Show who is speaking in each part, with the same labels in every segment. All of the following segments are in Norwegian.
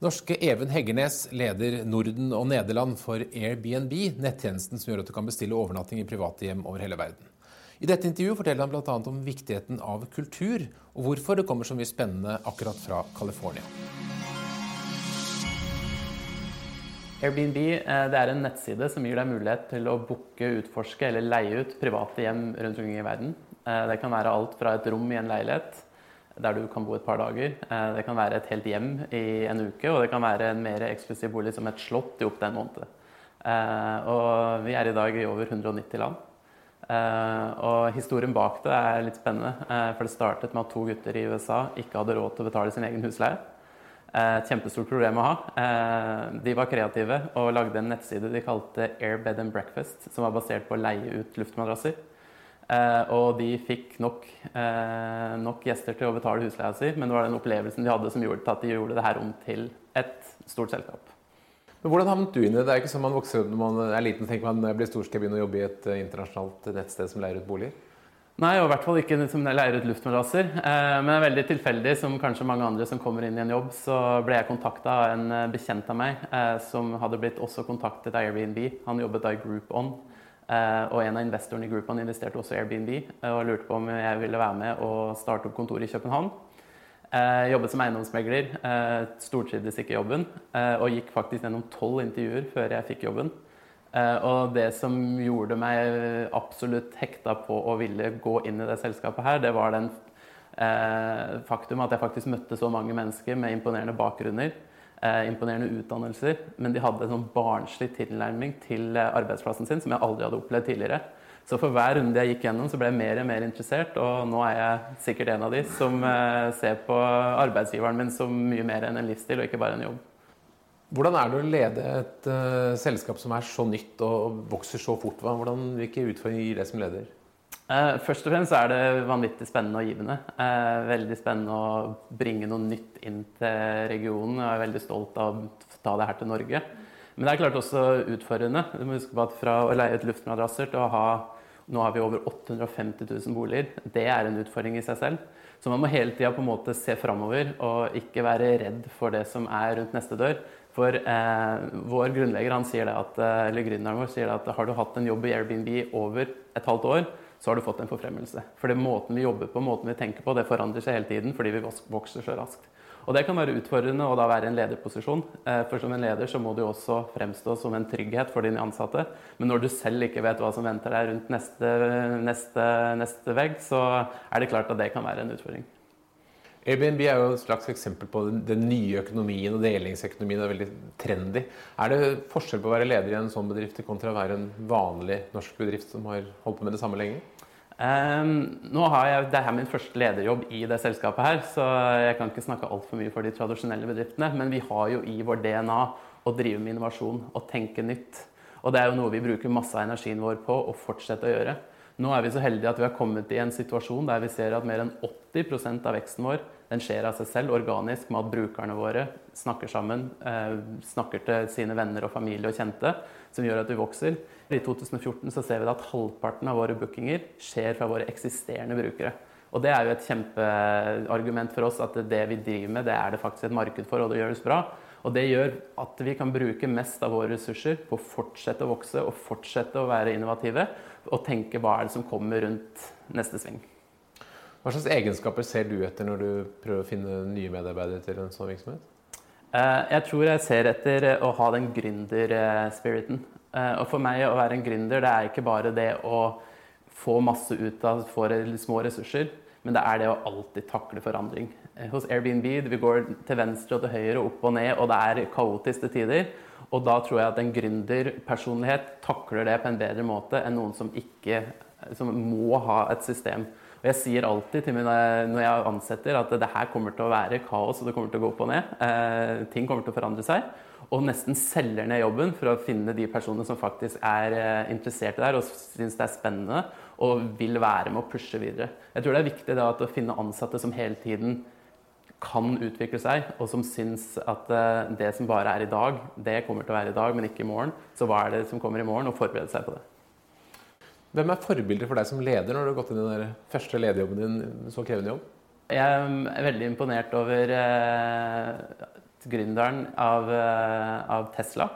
Speaker 1: Norske Even Heggernes leder Norden og Nederland for Airbnb, nettjenesten som gjør at du kan bestille overnatting i private hjem over hele verden. I dette intervjuet forteller han bl.a. om viktigheten av kultur, og hvorfor det kommer så mye spennende akkurat fra California.
Speaker 2: Airbnb eh, er en nettside som gir deg mulighet til å booke, utforske eller leie ut private hjem rundt omkring i verden. Eh, det kan være alt fra et rom i en leilighet der du kan bo et par dager. Eh, det kan være et helt hjem i en uke, og det kan være en mer eksklusiv bolig som et slott i opptil en måned. Eh, og vi er i dag i over 190 land. Og historien bak det er litt spennende. For det startet med at to gutter i USA ikke hadde råd til å betale sin egen husleie. Et kjempestort problem å ha. De var kreative og lagde en nettside de kalte Air Bed and Breakfast, som var basert på å leie ut luftmadrasser. Eh, og de fikk nok, eh, nok, gjester til å betale husleia si, men det var den opplevelsen de hadde som gjorde at de gjorde det her om til et stort selskap.
Speaker 1: Men Hvordan havnet du inn i det? Det er ikke sånn man vokser når man er liten og tenker man blir stor, skal jeg begynne å jobbe i et eh, internasjonalt nettsted som leier ut boliger?
Speaker 2: Nei, og i hvert fall ikke som leier ut luftmadrasser. Men det er veldig tilfeldig, som kanskje mange andre som kommer inn i en jobb, så ble jeg kontakta av en bekjent av meg som hadde blitt også kontaktet av Airbnb. Han jobbet da i Group On. Eh, og en av investorene i Groupon investerte også i Airbnb eh, og lurte på om jeg ville være med og starte opp kontor i København. Eh, jobbet som eiendomsmegler, stortrivdes ikke jobben og gikk faktisk gjennom tolv intervjuer før jeg fikk jobben. Og det som gjorde meg absolutt hekta på å ville gå inn i det selskapet her, det var den faktum at jeg faktisk møtte så mange mennesker med imponerende bakgrunner eh, imponerende utdannelser, men de hadde en sånn barnslig tilnærming til eh, arbeidsplassen sin som jeg aldri hadde opplevd tidligere. Så for hver runde jeg gikk gjennom, så ble jeg mer og mer interessert, og nå er jeg sikkert en av de som eh, ser på arbeidsgiveren min som mye mer enn en livsstil, og ikke bare en jobb.
Speaker 1: Hvordan er det å lede et uh, selskap som er så nytt og vokser så fort? Hvordan, hvilke utfordringer gir det som leder?
Speaker 2: Eh, først og fremst er det vanvittig spennende og givende. Eh, veldig spennende å bringe noe nytt inn til regionen. Jeg er veldig stolt av å ta det her til Norge. Men det er klart også utfordrende. Du må huske på at Fra å leie ut luftmadrasser til å ha Nå har vi over 850 000 boliger. Det er en utfordring i seg selv. Så man må hele tida se framover og ikke være redd for det som er rundt neste dør. For eh, vår grunnlegger han sier det at, eh, eller gründeren vår sier det at har du hatt en jobb i Airbnb over et halvt år, så har du fått en forfremmelse. For det måten vi jobber på, måten vi tenker på, det forandrer seg hele tiden fordi vi vokser så raskt. Og det kan være utfordrende å da være en lederposisjon. Eh, for som en leder så må du også fremstå som en trygghet for dine ansatte. Men når du selv ikke vet hva som venter deg rundt neste, neste, neste vegg, så er det klart at det kan være en utfordring.
Speaker 1: Airbnb er jo et slags eksempel på den nye økonomien og delingsøkonomien. er veldig trendy. Er det forskjell på å være leder i en sånn bedrift kontra å være en vanlig norsk bedrift som har holdt på med det samme lenge?
Speaker 2: Um, nå har jeg, Det er min første lederjobb i det selskapet, her, så jeg kan ikke snakke altfor mye for de tradisjonelle bedriftene. Men vi har jo i vår DNA å drive med innovasjon og tenke nytt. Og det er jo noe vi bruker masse av energien vår på å fortsette å gjøre. Nå er vi så heldige at vi har kommet i en situasjon der vi ser at mer enn 80% av veksten vår den skjer av seg selv, organisk, med at brukerne våre snakker sammen, eh, snakker til sine venner og familie og kjente, som gjør at vi vokser. I 2014 så ser vi at halvparten av våre bookinger skjer fra våre eksisterende brukere. Og det er jo et kjempeargument for oss at det vi driver med, det er det faktisk et marked for, og det gjøres bra. Og det gjør at vi kan bruke mest av våre ressurser på å fortsette å vokse og fortsette å være innovative og tenke hva er det som kommer rundt neste sving.
Speaker 1: Hva slags egenskaper ser du etter når du prøver å finne nye medarbeidere til en sånn virksomhet?
Speaker 2: Eh, jeg tror jeg ser etter å ha den gründerspiriten. Eh, og for meg å være en gründer, det er ikke bare det å få masse ut av få små ressurser, men det er det å alltid takle forandring. Eh, hos Airbnb vi går til venstre og til høyre, opp og ned, og det er kaotiske tider. Og da tror jeg at en gründerpersonlighet takler det på en bedre måte enn noen som ikke som må ha et system. Og jeg sier alltid til mine, når jeg ansetter at det her kommer til å være kaos og det kommer til å gå opp og ned. Eh, ting kommer til å forandre seg. Og nesten selger ned jobben for å finne de personene som faktisk er eh, interessert i det her og syns det er spennende og vil være med å pushe videre. Jeg tror det er viktig da, å finne ansatte som hele tiden kan utvikle seg, og som syns at eh, det som bare er i dag, det kommer til å være i dag, men ikke i morgen. Så hva er det som kommer i morgen, og forberede seg på det.
Speaker 1: Hvem er forbilder for deg som leder når du har gått inn i den første lederjobben din, så krevende jobb?
Speaker 2: Jeg er veldig imponert over eh, gründeren av, av Tesla.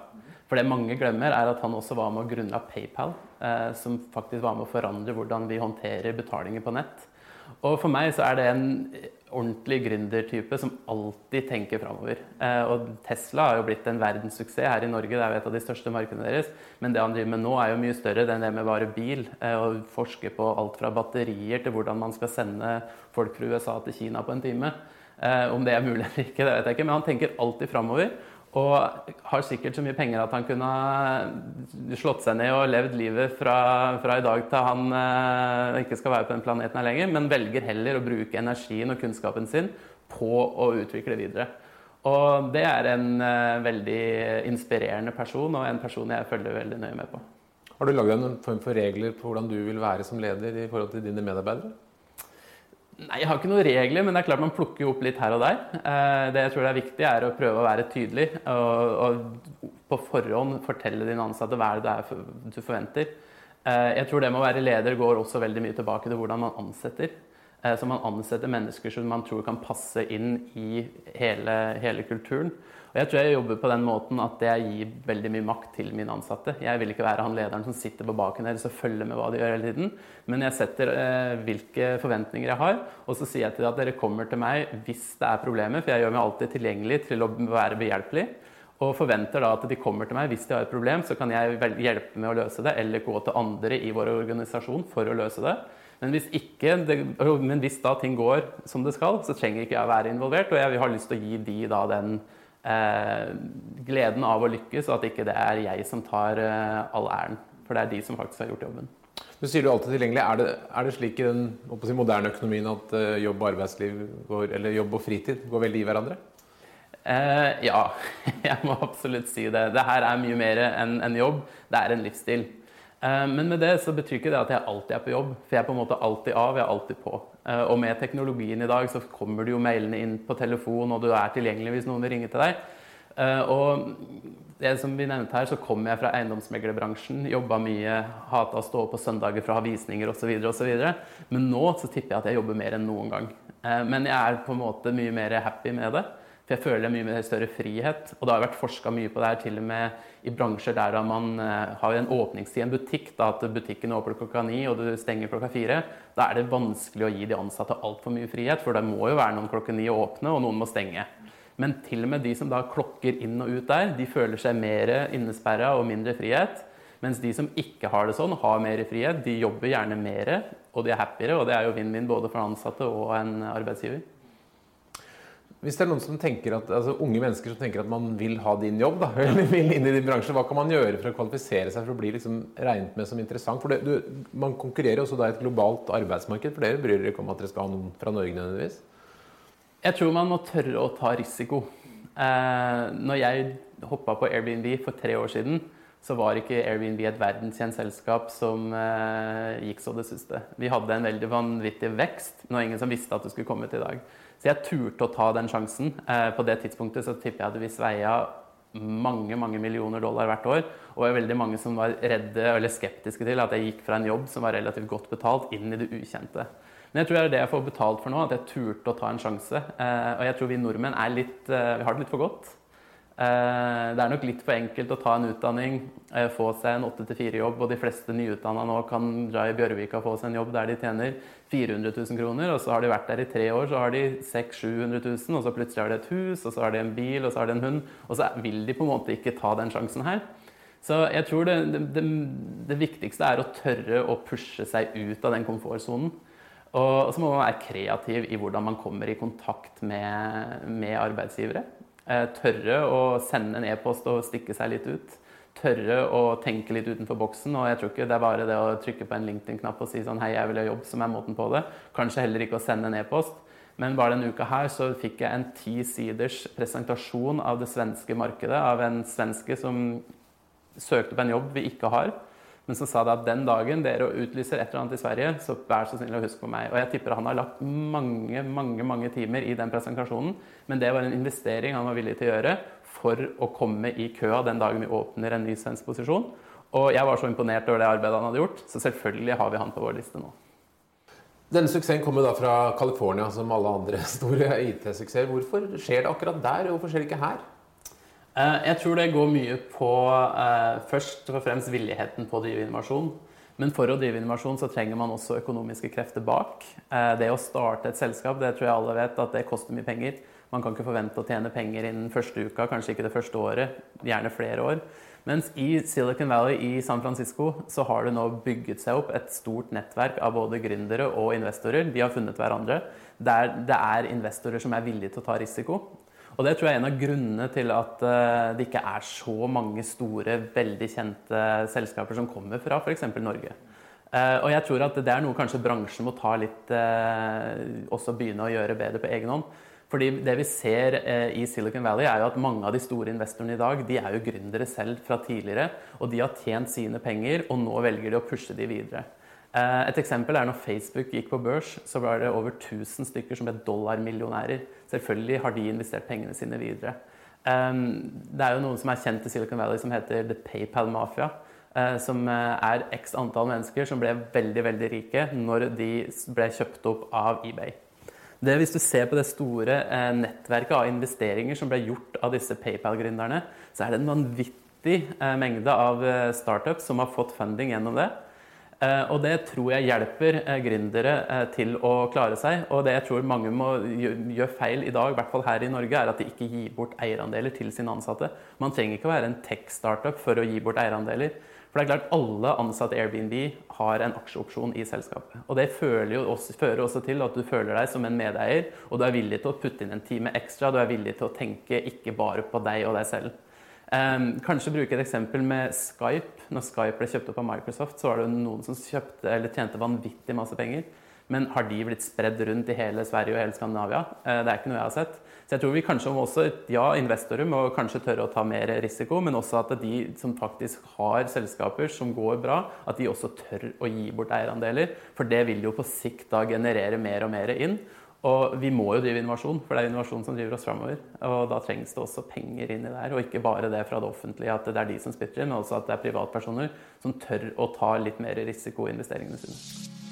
Speaker 2: For det mange glemmer, er at han også var med å grunnla PayPal, eh, som faktisk var med å forandre hvordan vi håndterer betalinger på nett. Og for meg så er det en ordentlig gründertype som alltid tenker framover. Eh, og Tesla har jo blitt en verdenssuksess her i Norge, det er jo et av de største markedene deres. Men det han driver med nå, er jo mye større enn det med bare bil. Eh, og forsker på alt fra batterier til hvordan man skal sende folk fra USA til Kina på en time. Eh, om det er mulig eller ikke, det vet jeg ikke, men han tenker alltid framover. Og har sikkert så mye penger at han kunne slått seg ned og levd livet fra, fra i dag til han eh, ikke skal være på den planeten her lenger, men velger heller å bruke energien og kunnskapen sin på å utvikle videre. Og det er en eh, veldig inspirerende person, og en person jeg følger veldig nøye med på.
Speaker 1: Har du lagd en form for regler på hvordan du vil være som leder i forhold til dine medarbeidere?
Speaker 2: Nei, Jeg har ikke noen regler, men det er klart man plukker opp litt her og der. Eh, det jeg tror det er viktig, er å prøve å være tydelig og, og på forhånd fortelle dine ansatte hva det er du forventer. Eh, jeg tror det med å være leder går også veldig mye tilbake til hvordan man ansetter. Eh, så man ansetter mennesker som man tror kan passe inn i hele, hele kulturen. Og jeg tror jeg jobber på den måten at jeg gir veldig mye makt til mine ansatte. Jeg vil ikke være han lederen som sitter på baken deres og følger med hva de gjør hele tiden. Men jeg setter eh, hvilke forventninger jeg har, og så sier jeg til dem at dere kommer til meg hvis det er problemer, for jeg gjør meg alltid tilgjengelig til å være behjelpelig. Og forventer da at de kommer til meg hvis de har et problem, så kan jeg hjelpe med å løse det, eller gå til andre i vår organisasjon for å løse det. Men hvis, ikke, men hvis da ting går som det skal, så trenger ikke jeg å være involvert. Og jeg har lyst til å gi de da den gleden av å lykkes, og at ikke det er jeg som tar eh, all æren. For det er de som faktisk har gjort jobben.
Speaker 1: Du sier du alltid tilgjengelig. Er det, er det slik i den si, moderne økonomien at uh, jobb og arbeidsliv går, eller jobb og fritid går veldig i hverandre?
Speaker 2: Eh, ja, jeg må absolutt si det. Det her er mye mer enn en jobb. Det er en livsstil. Eh, men med det så betyr ikke det at jeg alltid er på jobb, for jeg er på en måte alltid av, jeg er alltid på. Eh, og med teknologien i dag så kommer det jo mailene inn på telefon, og du er tilgjengelig hvis noen vil ringe til deg. Eh, og det som vi nevnte her, så kommer jeg fra eiendomsmeglerbransjen. Jobba mye, hata å stå opp på søndager for å ha visninger osv. osv. Men nå så tipper jeg at jeg jobber mer enn noen gang. Eh, men jeg er på en måte mye mer happy med det. For jeg føler mye mer større frihet. Og det har vært forska mye på det her, til og med i bransjer der man eh, har en åpningstid i en butikk, da at butikken åpner klokka ni og du stenger klokka fire. Da er det vanskelig å gi de ansatte altfor mye frihet, for det må jo være noen klokka ni å åpne, og noen må stenge. Men til og med de som da klokker inn og ut der, de føler seg mer innesperra og mindre frihet. Mens de som ikke har det sånn, har mer frihet, de jobber gjerne mer, og de er happiere. Og det er jo vinn-vinn både for ansatte og en arbeidsgiver.
Speaker 1: Hvis det er noen som tenker at, altså unge mennesker som tenker at man vil ha din jobb, da, eller vil inn i din bransje, hva kan man gjøre for å kvalifisere seg for å bli liksom regnet med som interessant? For det, du, Man konkurrerer også da i et globalt arbeidsmarked, for dere bryr dere ikke om at dere skal ha noen fra Norge nødvendigvis?
Speaker 2: Jeg tror man må tørre å ta risiko. Eh, når jeg hoppa på Airbnb for tre år siden, så var ikke Airbnb et verdenskjent selskap som eh, gikk så det siste. Vi hadde en veldig vanvittig vekst. Nå er ingen som visste at det skulle komme til i dag. Så jeg turte å ta den sjansen. Eh, på det tidspunktet så tipper jeg at vi sveia mange mange millioner dollar hvert år. Og var veldig mange som var redde eller skeptiske til at jeg gikk fra en jobb som var relativt godt betalt, inn i det ukjente. Men jeg tror det er det jeg får betalt for nå, at jeg turte å ta en sjanse. Eh, og jeg tror vi nordmenn litt, eh, vi har det litt for godt. Eh, det er nok litt for enkelt å ta en utdanning, eh, få seg en 8-4-jobb, og de fleste nyutdanna nå kan dra i Bjørvika få seg en jobb der de tjener 400 000 kroner, og så har de vært der i tre år, så har de 600 000-700 000, og så plutselig har de et hus, og så har de en bil, og så har de en hund, og så vil de på en måte ikke ta den sjansen her. Så jeg tror det, det, det viktigste er å tørre å pushe seg ut av den komfortsonen. Og så må man være kreativ i hvordan man kommer i kontakt med, med arbeidsgivere. Eh, tørre å sende en e-post og stikke seg litt ut. Tørre å tenke litt utenfor boksen. Og jeg tror ikke det er bare det å trykke på en LinkedIn-knapp og si sånn hei, jeg vil ha jobb, som er måten på det. Kanskje heller ikke å sende en e-post. Men bare denne uka her så fikk jeg en ti siders presentasjon av det svenske markedet av en svenske som søkte på en jobb vi ikke har. Men så sa det at den dagen dere utlyser et eller annet i Sverige, så vær så snill å huske på meg. Og jeg tipper han har lagt mange mange, mange timer i den presentasjonen. Men det var en investering han var villig til å gjøre for å komme i køa den dagen vi åpner en ny svensk posisjon. Og jeg var så imponert over det arbeidet han hadde gjort, så selvfølgelig har vi han på vår liste nå.
Speaker 1: Denne suksessen kommer da fra California, som alle andre store IT-suksesser. Hvorfor skjer det akkurat der, og hvorfor skjer det ikke her?
Speaker 2: Eh, jeg tror det går mye på eh, først og fremst villigheten på å drive innovasjon. Men for å drive innovasjon så trenger man også økonomiske krefter bak. Eh, det å starte et selskap, det tror jeg alle vet at det koster mye penger. Man kan ikke forvente å tjene penger innen første uka, kanskje ikke det første året, gjerne flere år. Mens i Silicon Valley i San Francisco så har det nå bygget seg opp et stort nettverk av både gründere og investorer. De har funnet hverandre. Der det er investorer som er villige til å ta risiko. Og det tror jeg er en av grunnene til at eh, det ikke er så mange store, veldig kjente selskaper som kommer fra f.eks. Norge. Eh, og jeg tror at det er noe kanskje bransjen må ta litt eh, Også begynne å gjøre bedre på egen hånd. Fordi det vi ser eh, i Silicon Valley, er jo at mange av de store investorene i dag de er jo gründere selv fra tidligere. Og de har tjent sine penger, og nå velger de å pushe de videre. Eh, et eksempel er når Facebook gikk på børs, så var det over 1000 stykker som ble dollarmillionærer. Selvfølgelig har de investert pengene sine videre. Eh, det er jo noen som er kjent i Silicon Valley som heter The PayPal Mafia. Som er x antall mennesker som ble veldig veldig rike når de ble kjøpt opp av eBay. Det, hvis du ser på det store eh, nettverket av investeringer som ble gjort av disse PayPal-gründerne, så er det en vanvittig eh, mengde av eh, startups som har fått funding gjennom det. Eh, og det tror jeg hjelper eh, gründere eh, til å klare seg. Og det jeg tror mange må gjøre feil i dag, i hvert fall her i Norge, er at de ikke gir bort eierandeler til sine ansatte. Man trenger ikke å være en tech-startup for å gi bort eierandeler. For det er klart Alle ansatte i Airbnb har en aksjeopsjon i selskapet. Og Det også, fører også til at du føler deg som en medeier, og du er villig til å putte inn en time ekstra. Du er villig til å tenke ikke bare på deg og deg selv. Um, kanskje bruke et eksempel med Skype. Når Skype ble kjøpt opp av Microsoft, så var det noen som kjøpte, eller tjente vanvittig masse penger. Men har de blitt spredd rundt i hele Sverige og hele Skandinavia? Uh, det er ikke noe jeg har sett. Så jeg tror vi kanskje må også, ja, investorer må kanskje tørre å ta mer risiko, men også at de som faktisk har selskaper som går bra, at de også tør å gi bort eierandeler. For det vil jo på sikt da generere mer og mer inn. Og vi må jo drive innovasjon, for det er innovasjon som driver oss framover. Og da trengs det også penger inn i det her, og ikke bare det fra det offentlige at det er de som spytter inn, men også at det er privatpersoner som tør å ta litt mer risiko i investeringene sine.